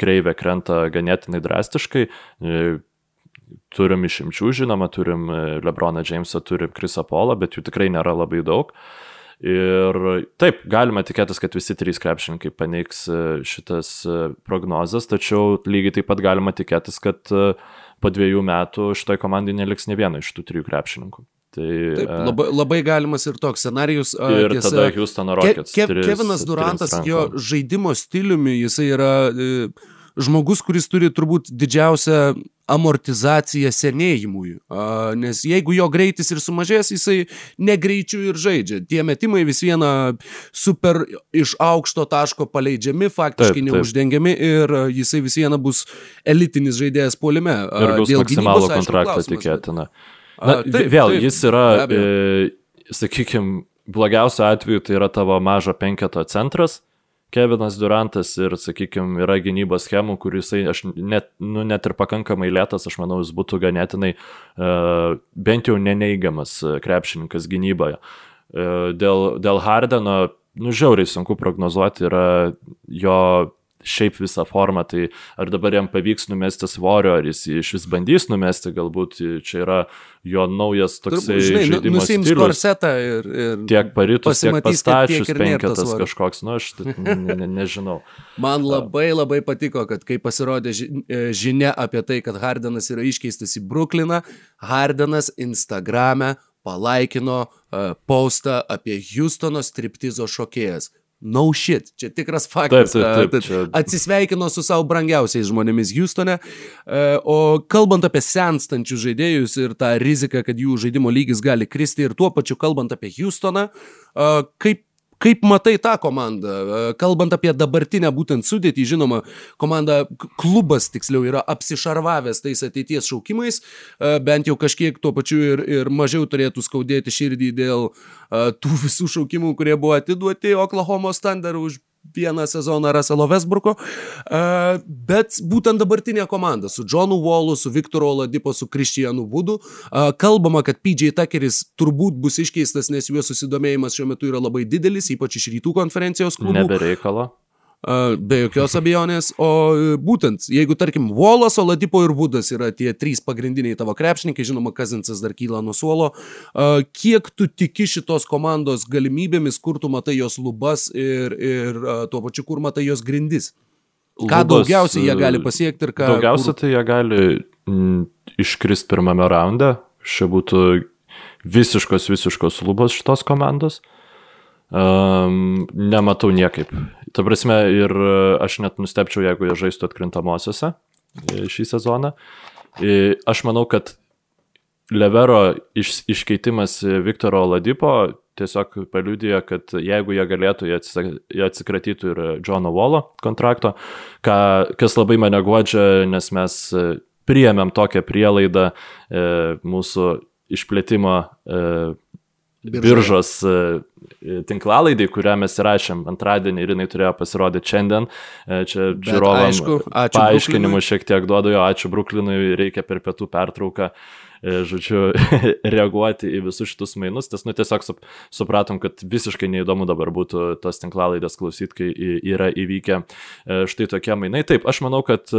kreivė krenta ganėtinai drastiškai. E, turim išimčių, žinoma, turim Lebroną Jamesą, turim Krisą Polą, bet jų tikrai nėra labai daug. Ir taip, galima tikėtis, kad visi trys krepšininkai paneigs e, šitas e, prognozes, tačiau lygiai taip pat galima tikėtis, kad e, po dviejų metų šitoj komandai neliks ne vieno iš tų trijų krepšininkų. Tai, Taip, labai, labai galimas ir toks scenarius. Ir tiesa, tada Houston Rockets. Ke, Ke, Kevinas Durantas, jo žaidimo stiliumi, jisai yra e, žmogus, kuris turi turbūt didžiausią amortizaciją senėjimui. Nes jeigu jo greitis ir sumažės, jisai negreičių ir žaidžia. Tie metimai vis viena super iš aukšto taško paleidžiami, faktiškai taip, neuždengiami ir jisai vis viena bus elitinis žaidėjas polime. Ir gaus maksimalų kontraktą tikėtina. Na, taip, vėl, taip, jis yra, e, sakykime, blogiausiu atveju tai yra tavo mažo penketo centras, Kevinas Durantas ir, sakykime, yra gynybos schemų, kur jisai, aš net, nu, net ir pakankamai lėtas, aš manau, jis būtų ganėtinai uh, bent jau neneigiamas e, krepšininkas gynyboje. Uh, dėl, dėl Hardeno, nu, žiauriai sunku prognozuoti yra jo šiaip visą formą, tai ar dabar jam pavyks numesti svorio, ar jis iš vis bandys numesti, galbūt čia yra jo naujas toksai Turbūt, žinai, nu, žaidimo stilius. korsetą ir, ir tiek paritus, tiek pastačius penketas kažkoks, nu aš <laughs> ne, ne, nežinau. Man labai labai patiko, kad kai pasirodė e, žinia apie tai, kad Hardenas yra iškeistas į Brukliną, Hardenas Instagrame palaikino uh, postą apie Houstono striptizo šokėjas. No shit, čia tikras faktas. Taip, taip, taip, čia... Atsisveikino su savo brangiausiais žmonėmis Houstone, o kalbant apie senstančius žaidėjus ir tą riziką, kad jų žaidimo lygis gali kristi ir tuo pačiu kalbant apie Houstoną, kaip Kaip matai tą komandą? E, kalbant apie dabartinę būtent sudėtį, žinoma, komanda, klubas tiksliau yra apsišarvavęs tais ateities šaukimais, e, bent jau kažkiek tuo pačiu ir, ir mažiau turėtų skaudėti širdį dėl e, tų visų šaukimų, kurie buvo atiduoti Oklahoma Thunder už vieną sezoną Russelo Westbrooko, uh, bet būtent dabartinė komanda su Johnu Wallu, su Viktoru Oladipo, su Kristianu Vudu, uh, kalbama, kad PJ Tuckeris turbūt bus iškeistas, nes juo susidomėjimas šiuo metu yra labai didelis, ypač iš rytų konferencijos klubų. Nebereikalo. Be jokios abejonės, o e, būtent, jeigu tarkim Volas, Oladipo ir Budas yra tie trys pagrindiniai tavo krepšininkai, žinoma, Kazinsas dar kyla nuo suolo, kiek tu tiki šitos komandos galimybėmis, kur tu matai jos lubas ir, ir tuo pačiu, kur matai jos grindis? Ką lubas, daugiausiai jie gali pasiekti ir ką... Daugiausiai kur... tai jie gali iškristi pirmame raunde, šia būtų visiškos, visiškos lubos šitos komandos. Um, nematau niekaip. Ta prasme, ir e, aš net nustepčiau, jeigu jie žaistų atkrintamosiose e, šį sezoną. E, aš manau, kad Levero iš, iškeitimas Viktoro Ladipo tiesiog paliudija, kad jeigu jie galėtų, jie atsikratytų ir Johno Wallo kontrakto, ką, kas labai mane godžia, nes mes priėmėm tokią prielaidą e, mūsų išplėtimo e, biržos e, tinklalaidai, kurią mes įrašėm antradienį ir jinai turėjo pasirodyti šiandien. E, čia žiūrovam paaiškinimų šiek tiek duodu, jo ačiū Bruklinui, reikia per pietų pertrauką e, žodžiu, <laughs> reaguoti į visus šitus mainus, nes, nu, tiesiog supratom, kad visiškai neįdomu dabar būtų tos tinklalaidės klausyti, kai yra įvykę štai tokie mainai. Taip, aš manau, kad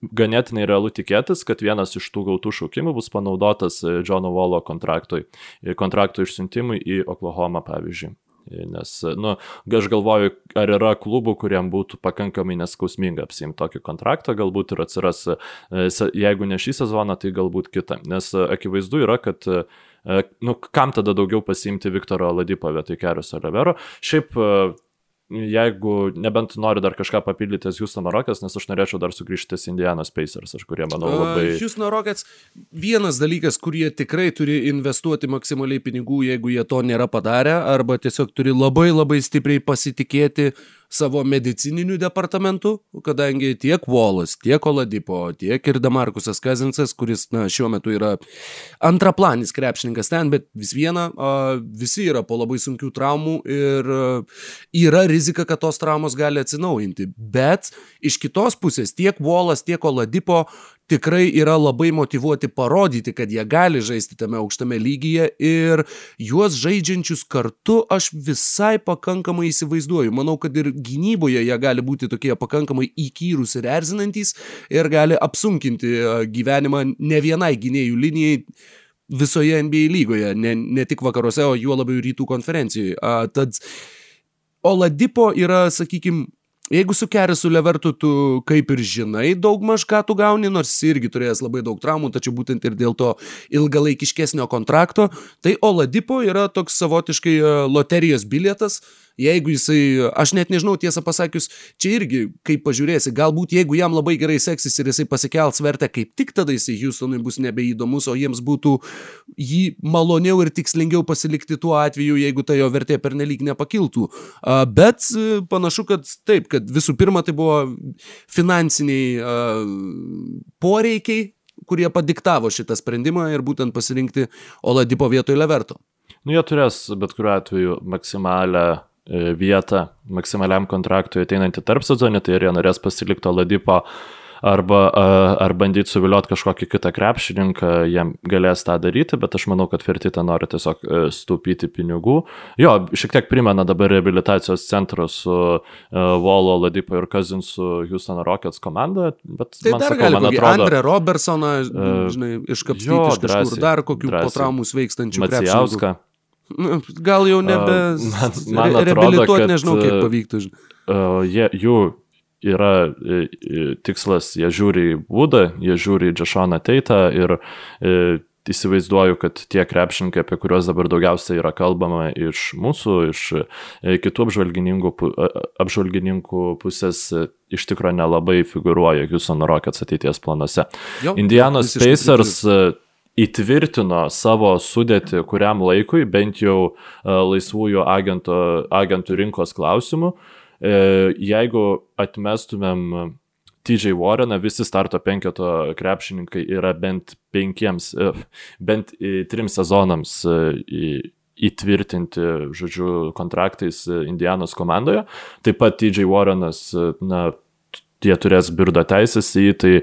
ganėtinai realu tikėtis, kad vienas iš tų gautų šaukimų bus panaudotas e, Johno Volo kontraktui, e, kontrakto išsiuntimui į Oklahoma, pavyzdžiui. E, nes, nu, aš galvoju, ar yra klubų, kuriem būtų pakankamai neskausminga apsimti tokį kontraktą, galbūt ir atsiras, jeigu ne šį sezoną, tai galbūt kitą. Nes akivaizdu yra, kad nu, kam tada daugiau pasimti Viktoro Ladipo vietoj Kerio Olivero. Šiaip jeigu nebent nori dar kažką papildyti ties Houstono Rockets, nes aš norėčiau dar sugrįžti ties Indianos Pacers, aš kurie manau labai... Uh, Houstono Rockets vienas dalykas, kurie tikrai turi investuoti maksimaliai pinigų, jeigu jie to nėra padarę, arba tiesiog turi labai labai stipriai pasitikėti uh, savo medicininiu departamentu, kadangi tiek Volas, tiek Oladipo, tiek ir Damarkusas Kazinsas, kuris na, šiuo metu yra antraplanis krepšininkas ten, bet vis viena, visi yra po labai sunkių traumų ir yra rizika, kad tos traumos gali atsinaujinti. Bet iš kitos pusės tiek Volas, tiek Oladipo tikrai yra labai motivuoti parodyti, kad jie gali žaisti tame aukštame lygyje ir juos žaidžiančius kartu aš visai pakankamai įsivaizduoju. Manau, kad ir gynyboje jie gali būti tokie pakankamai įkyrus ir erzinantys ir gali apsunkinti gyvenimą ne vienai gynėjų linijai visoje NBA lygoje, ne, ne tik vakaruose, o juo labiau rytų konferencijoje. A, tad Oladipo yra, sakykime, Jeigu su Kerisu Levertu tu kaip ir žinai daugmaž, ką tu gauni, nors irgi turėjęs labai daug traumų, tačiau būtent ir dėl to ilgalaikiškesnio kontrakto, tai Oladipo yra toks savotiškai e, loterijos bilietas, jeigu jisai, aš net nežinau tiesą pasakius, čia irgi, kaip pažiūrėsi, galbūt jeigu jam labai gerai seksis ir jisai pasikels vertę, kaip tik tada jisai Houstonui bus nebeįdomus, o jiems būtų jį maloniau ir tikslingiau pasilikti tuo atveju, jeigu ta jo vertė pernelyg nepakiltų. Bet e, panašu, kad taip, kad visų pirma tai buvo finansiniai poreikiai, kurie padiktavo šitą sprendimą ir būtent pasirinkti Oladipo vietoj Leverto. Nu, jie turės bet kuriuo atveju maksimalę vietą maksimaliam kontraktui ateinantį tarp sezonį, tai ar jie norės pasilikti Oladipo arba ar bandyti suvilioti kažkokį kitą krepšininką, jiem galės tą daryti, bet aš manau, kad Fertita nori tiesiog e, stūpyti pinigų. Jo, šiek tiek primena dabar rehabilitacijos centro su Volo, Ladipo ir Kazinsu Houston Rockets komanda, bet tai man, dar sakau, man atrodo... Andre Robertsoną, žinai, iškapstyti jo, iš kažkur, drąsiai, dar kokių drąsiai. po traumų sveikstančių. Macijauską. Nu, gal jau nebe. Uh, man, man re reabilituoti nežinau, kiek pavyktų. Uh, jie, jų yra tikslas, jie žiūri į Vudą, jie žiūri į Džešoną Teitą ir uh, įsivaizduoju, kad tie krepšininkai, apie kuriuos dabar daugiausiai yra kalbama iš mūsų, iš kitų apžvalgininkų, apžvalgininkų pusės, iš tikrųjų nelabai figuruoja Houston Rockets ateities planuose. Jo, Indianos Pacers įtvirtino savo sudėti kuriam laikui, bent jau e, laisvųjų agento, agentų rinkos klausimų. E, jeigu atmestumėm TJ Warreną, visi starto penketo krepšininkai yra bent penkiems, e, bent trim sezonams įtvirtinti, žodžiu, kontraktais Indianos komandoje. Taip pat TJ Warrenas, na, jie turės birdo teisės į jį, tai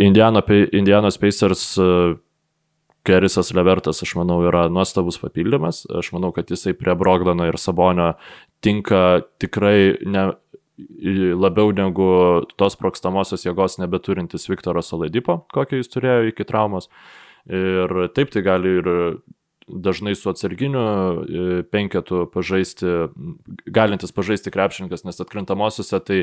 Indiana, Indianos Pacers Kerisas Levertas, aš manau, yra nuostabus papildymas. Aš manau, kad jisai prie Brogdano ir Sabonio tinka tikrai ne, labiau negu tos prokstamosios jėgos nebeturintis Viktoras Oladipo, kokį jis turėjo iki traumos. Ir taip tai gali ir dažnai su atsarginiu e, penketu pažaisti, galintis pažaisti krepšininkas, nes atkrintamosiose tai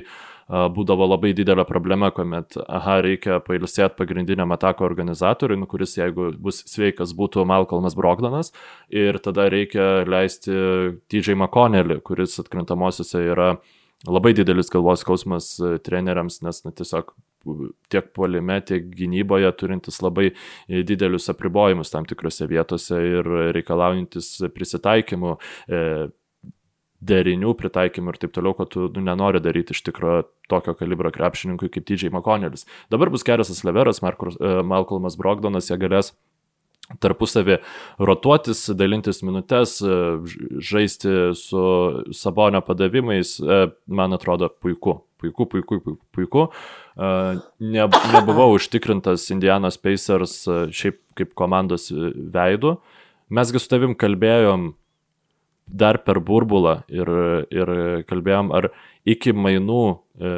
būdavo labai didelė problema, kuomet, aha, reikia pailsėti pagrindiniam atako organizatoriui, nu, kuris jeigu bus sveikas būtų Malcolmas Brogdanas ir tada reikia leisti TJ McConnellį, kuris atkrintamosiose yra labai didelis galvos skausmas e, treneriams, nes na, tiesiog tiek puolime, tiek gynyboje turintis labai didelius apribojimus tam tikrose vietose ir reikalaujantis prisitaikymų. E, derinių pritaikymų ir taip toliau, ko tu nu, nenori daryti iš tikrųjų tokio kalibro krepšininkui kaip DJ McConnellis. Dabar bus Keresas Leveras, Markus, e, Malcolmas Brogdonas, jie galės tarpusavį rotuotis, dalintis minutės, e, žaisti su sabonio padavimais, e, man atrodo puiku. Puiku, puiku, puiku. puiku. Ne, nebuvau užtikrintas Indianos Pacers šiaip kaip komandos veidų. Mesgi su tavim kalbėjom dar per burbulą ir, ir kalbėjom, ar iki mainų e,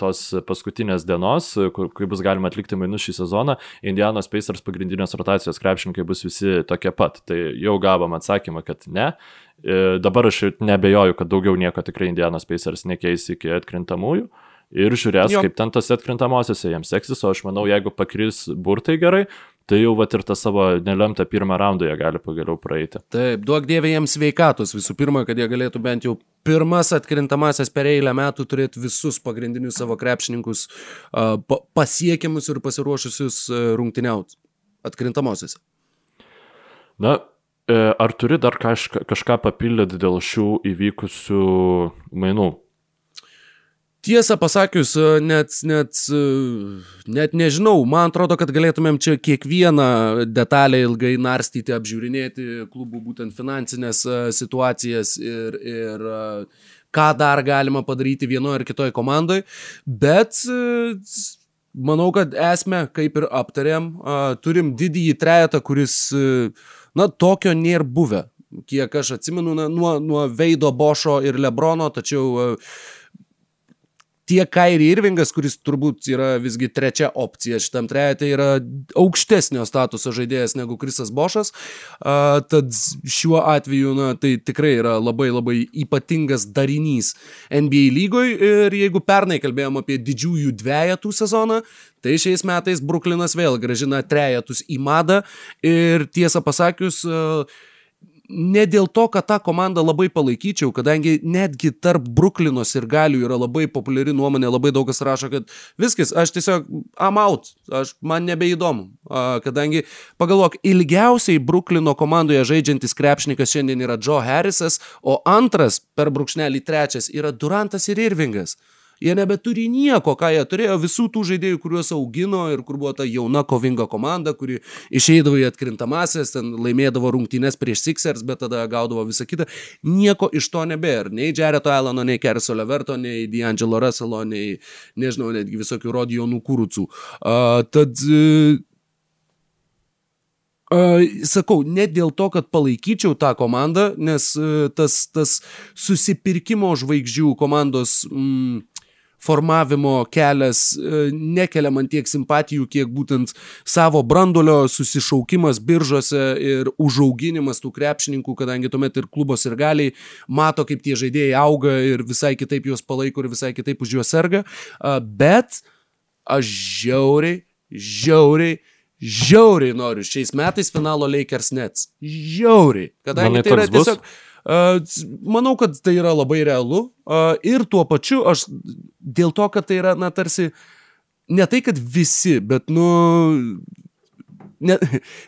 tos paskutinės dienos, kur, kai bus galima atlikti mainus šį sezoną, Indianos Pacers pagrindinės rotacijos krepšininkai bus visi tokie pat. Tai jau gavom atsakymą, kad ne. E, dabar aš nebejoju, kad daugiau nieko tikrai Indianos Pacers nekeis iki atkrintamųjų. Ir žiūrės, jo. kaip ten tas atkrintamosiose jiems seksis, o aš manau, jeigu pakris burtai gerai, tai jau vat ir tą savo nelemtą pirmą raundą jie gali pagaliau praeiti. Taip, duok dievė jiems sveikatos visų pirma, kad jie galėtų bent jau pirmas atkrintamasias per eilę metų turėti visus pagrindinius savo krepšininkus uh, pasiekiamus ir pasiruošusius uh, rungtyniauti atkrintamosiose. Na, e, ar turi dar kažką, kažką papildyti dėl šių įvykusių mainų? Tiesą pasakius, e, net, net, e, net nežinau, man atrodo, kad galėtumėm čia kiekvieną detalę ilgai narstyti, apžiūrinėti klubų būtent finansinės e, situacijas ir, ir ką dar galima padaryti vienoje ar kitoje komandoje, bet manau, kad esmę, kaip ir aptarėm, turim didįjį trejetą, kuris, na, tokio nėra buvę. Kiek aš atsimenu, na, nuo, nuo Veido Bošo ir Lebrono, tačiau uh, tiek Kairi Irvingas, kuris turbūt yra visgi trečia opcija šitam trejetė, yra aukštesnio statuso žaidėjas negu Krisas Bošas. Uh, tad šiuo atveju, na, tai tikrai yra labai labai ypatingas darinys NBA lygoje. Ir jeigu pernai kalbėjom apie didžiųjų dviejatų sezoną, Tai šiais metais Bruklinas vėl gražina trejetus į madą ir tiesą pasakius, uh, ne dėl to, kad tą komandą labai palaikyčiau, kadangi netgi tarp Bruklinos ir Galių yra labai populiari nuomonė, labai daug kas rašo, kad viskas, aš tiesiog I'm out, aš, man nebeįdomu, kadangi pagalvok, ilgiausiai Bruklino komandoje žaidžiantis krepšininkas šiandien yra Joe Harrisas, o antras per brūkšnelį trečias yra Durantas ir Irvingas. Jie nebeturi nieko, ką jie turėjo, visų tų žaidėjų, kuriuos augino ir kur buvo ta jauna kovinga komanda, kuri išeidavo į atkrintamasias, ten laimėdavo rungtynės prieš Sixers, bet tada gaudavo visą kitą. Nieko iš to nebėra. Nei Jareto Alano, nei Keriso Leverto, nei D'Angelo Russello, nei, nežinau, netgi visokių Rodijonų kūrucų. Uh, tad uh, sakau, ne dėl to, kad palaikyčiau tą komandą, nes uh, tas, tas susipirkimo žvaigždžių komandos mm, formavimo kelias e, nekelia man tiek simpatijų, kiek būtent savo brandolio susišaukimas biržose ir užauginimas tų krepšininkų, kadangi tuomet ir klubos ir galiai mato, kaip tie žaidėjai auga ir visai kitaip juos palaiko ir visai kitaip už juos serga. Bet aš žiauriai, žiauriai, žiauriai noriu šiais metais finalo Lakers Nets. Žiauriai. Kadangi Manai, tai yra tiesiog... Bus? Manau, kad tai yra labai realu. Ir tuo pačiu aš dėl to, kad tai yra, na, tarsi ne tai, kad visi, bet, nu, ne,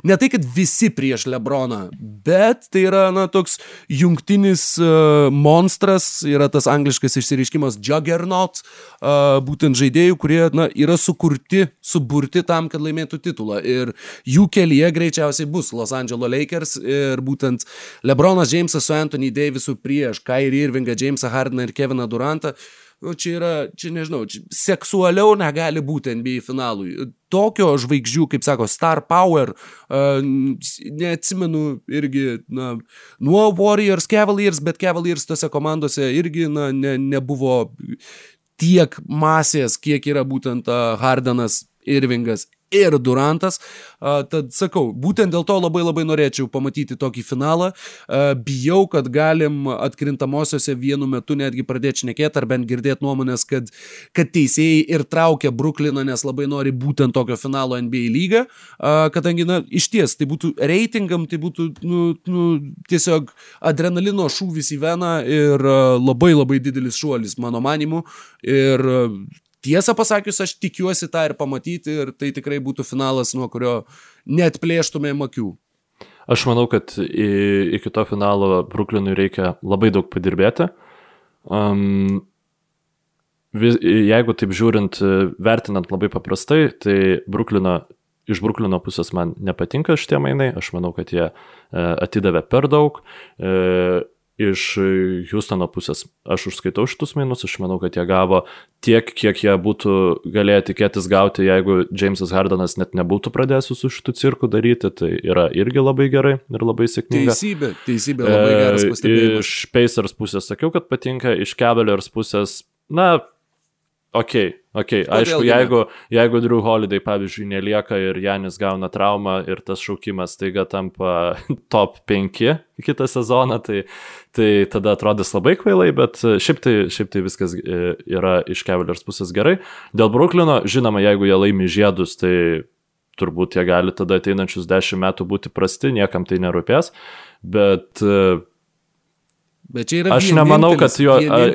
ne tai, kad visi prieš Lebroną, bet tai yra, na, toks jungtinis uh, monstras, yra tas angliškas išsireiškimas juggernaut, uh, būtent žaidėjų, kurie, na, yra sukurti, suburti tam, kad laimėtų titulą. Ir jų kelyje greičiausiai bus Los Angeles Lakers ir būtent Lebronas Jamesas su Anthony Davisu prieš Kyrie Irvingą, Jamesą Hardiną ir Keviną Durantą. Uh, nu, čia yra, čia nežinau, čia seksualiau negali būti NBA finalui. Tokio žvaigždžių, kaip sako, Star Power, uh, neatsimenu irgi, na, nuo Warriors, Cavaliers, bet Cavaliers tose komandose irgi, na, ne, nebuvo tiek masės, kiek yra būtent Hardenas, Irvingas ir Durantas. Tad sakau, būtent dėl to labai labai norėčiau pamatyti tokį finalą. Bijau, kad galim atkrintamosiose vienu metu netgi pradėti šnekėti ar bent girdėti nuomonės, kad, kad teisėjai ir traukia Brukliną, nes labai nori būtent tokio finalo NBA lygą. Kadangi, na, iš ties, tai būtų reitingam, tai būtų, nu, nu, tiesiog adrenalino šūvis į veną ir labai labai didelis šuolis, mano manimu. Ir tiesą pasakius, aš tikiuosi tą ir pamatyti ir tai tikrai būtų finalas, nuo kurio net plėštumėm akių. Aš manau, kad iki to finalo Bruklinui reikia labai daug padirbėti. Um, vis, jeigu taip žiūrint, vertinant labai paprastai, tai Bruklino, iš Bruklino pusės man nepatinka šitie mainai, aš manau, kad jie e, atidavė per daug. E, iš Houstono pusės aš užskaitau šitus mainus, aš manau, kad jie gavo tiek, kiek jie būtų galėję tikėtis gauti, jeigu Jamesas Hardanas net nebūtų pradėjęs su šitų cirku daryti, tai yra irgi labai gerai ir labai sėkminga. Teisybė, teisybė, labai geras e, pastebėjimas. Iš Pacers pusės sakiau, kad patinka, iš Cavaliers pusės, na, Ok, ok, aišku, jeigu, jeigu Drew Holiday, pavyzdžiui, nelieka ir Janis gauna traumą ir tas šaukimas taiga tampa <laughs> top 5 kitą sezoną, tai, tai tada atrodys labai kvailai, bet šiaip tai, šiaip tai viskas e, yra iš Cavaliers pusės gerai. Dėl Bruklino, žinoma, jeigu jie laimi žiedus, tai turbūt jie gali tada ateinančius 10 metų būti prasti, niekam tai nerūpės, bet uh, Bet čia yra aš nemanau, kad jo,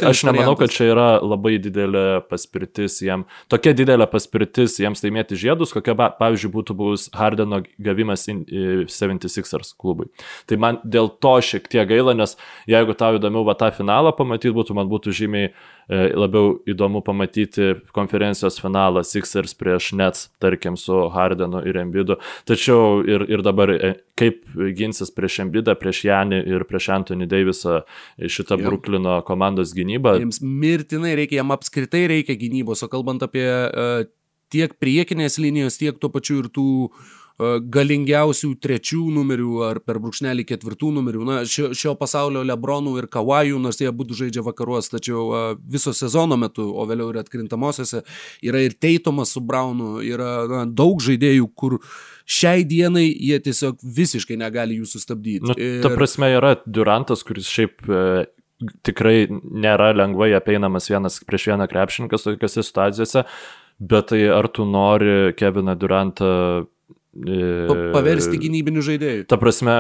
aš nemanau, kad čia yra labai didelė paspirtis jiem, tokia didelė paspirtis jiems laimėti žiedus, kokia, pavyzdžiui, būtų buvus Hardeno gavimas 76ers klubui. Tai man dėl to šiek tiek gaila, nes jeigu tau įdomiau va tą finalą pamatyti būtų, man būtų žymiai E, labiau įdomu pamatyti konferencijos finalą Sixers prieš Nets, tarkim, su Hardenu ir Embidu. Tačiau ir, ir dabar e, kaip ginsis prieš Embidą, prieš Janį ir prieš Anthony Davisą šitą Jum. Bruklino komandos gynybą. Jiems mirtinai reikia, jam apskritai reikia gynybos, o kalbant apie uh, tiek priekinės linijos, tiek tuo pačiu ir tų uh, galingiausių trečių numerių ar per brūkšnelį ketvirtų numerių. Na, šio, šio pasaulio Lebronų ir Kawajų, nors jie būtų žaidžia vakaruos, tačiau viso sezono metu, o vėliau ir atkrintamosiose, yra ir Teitomas su Braunu, yra na, daug žaidėjų, kur šiai dienai jie tiesiog visiškai negali jų sustabdyti. Nu, ir... Ta prasme yra Durantas, kuris šiaip e, tikrai nėra lengvai apeinamas vienas prieš vieną krepšininkas tokiuose situacijose, bet tai ar tu nori Keviną Durantą Paversti gynybinių žaidėjų. Ta prasme,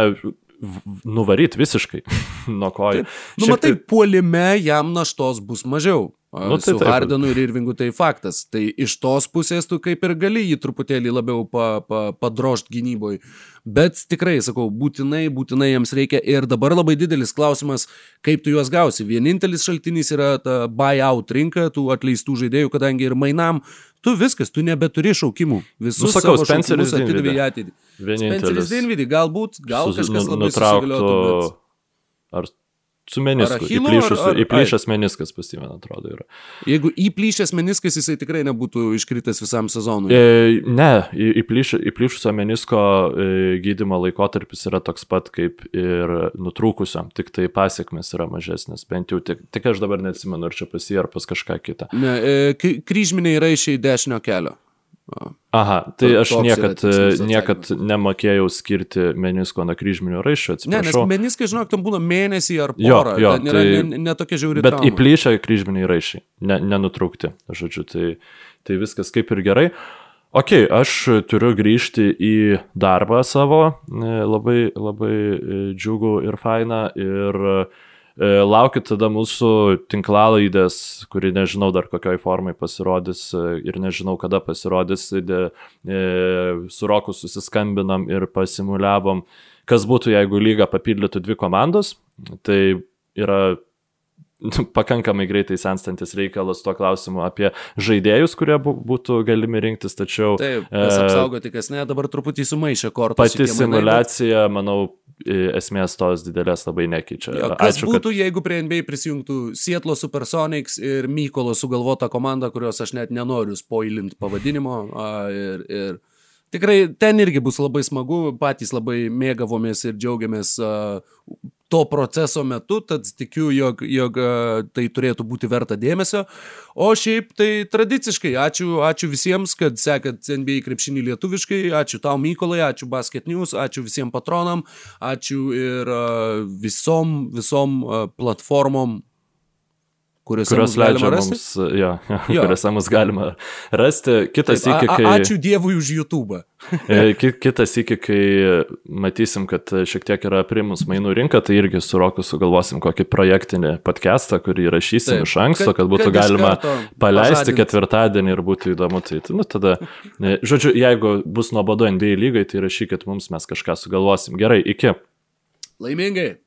nuvaryt visiškai <laughs> nuo kojų. Nu, matai, tai... puolime jam naštos bus mažiau. Nu, tai su taip. Hardenu ir Irvingu tai faktas. Tai iš tos pusės tu kaip ir gali jį truputėlį labiau pa, pa, padrošt gynyboj. Bet tikrai, sakau, būtinai, būtinai jiems reikia. Ir dabar labai didelis klausimas, kaip tu juos gausi. Vienintelis šaltinis yra ta buyout rinka, tų atleistų žaidėjų, kadangi ir mainam tu viskas, tu nebeturi šaukimų. Visus nu, sakau, Spenceris atidavė į ateitį. Spenceris Dinvidį, galbūt, gal kažkas labai nutrauktų. Bet... Ar Su menisku. Įplyšęs, įplyšęs meniskas pas jį, man atrodo, yra. Jeigu įplyšęs meniskas, jisai tikrai nebūtų iškritęs visam sezonui. E, ne, įplyš, įplyšusio menisko e, gydimo laikotarpis yra toks pat kaip ir nutrūkusio, tik tai pasiekmes yra mažesnis. Bent jau tik, tik aš dabar neatsimenu, ar čia pas jį, ar pas kažką kitą. Ne, e, kryžminiai iš dešinio kelio. Aha, tai aš niekad, niekad nemokėjau skirti menisko nuo kryžminio raiščio. Ne, nes meniskai, žinok, tam būna mėnesį ar porą. Jo, jo, tai netokia ne žiauri. Bet trauma. įplyšę kryžminiai raiščiai, ne, nenutraukti, žodžiu, tai, tai viskas kaip ir gerai. Ok, aš turiu grįžti į darbą savo, labai, labai džiugu ir faina ir uh, E, laukit tada mūsų tinklalaidės, kuri nežinau dar kokioj formai pasirodys e, ir nežinau kada pasirodys. E, su Roku susiskambinam ir pasimuliavom, kas būtų, jeigu lyga papildytų dvi komandos. Tai yra pakankamai greitai senstantis reikalas tuo klausimu apie žaidėjus, kurie būtų galimi rinktis, tačiau... Taip, kas apsaugoti, kas ne, dabar truputį sumaišė kortą. Pati simulacija, bet... manau, esmės tos didelės labai nekeičia. Jo, kas Ačiū, būtų, kad... jeigu prie NBA prisijungtų Sietlo Supersonics ir Mykolo sugalvota komanda, kurios aš net nenoriu spoilinti pavadinimo. A, ir, ir tikrai ten irgi bus labai smagu, patys labai mėgavomės ir džiaugiamės uh, to proceso metu, tad tikiu, jog, jog uh, tai turėtų būti verta dėmesio. O šiaip tai tradiciškai, ačiū, ačiū visiems, kad sekat NBA krepšinį lietuviškai, ačiū tau Mykolai, ačiū Basket News, ačiū visiems patronam, ačiū ir uh, visom, visom uh, platformom, kuriuose kurios leidžia mums, jo, jo, jo. <laughs> kuriuose mus galima rasti. Kitas iki, kai... Ačiū Dievui už YouTube. <laughs> E, kitas iki, kai matysim, kad šiek tiek yra primus mainų rinka, tai irgi su Roku sugalvosim kokį projektinį podcastą, kurį įrašysim Taip, iš anksto, kad, kad būtų kad galima paleisti pažadint. ketvirtadienį ir būtų įdomu. Tai, nu, tada, e, žodžiu, jeigu bus nuobodu NBA lygai, tai rašykit mums, mes kažką sugalvosim. Gerai, iki. Laimingai.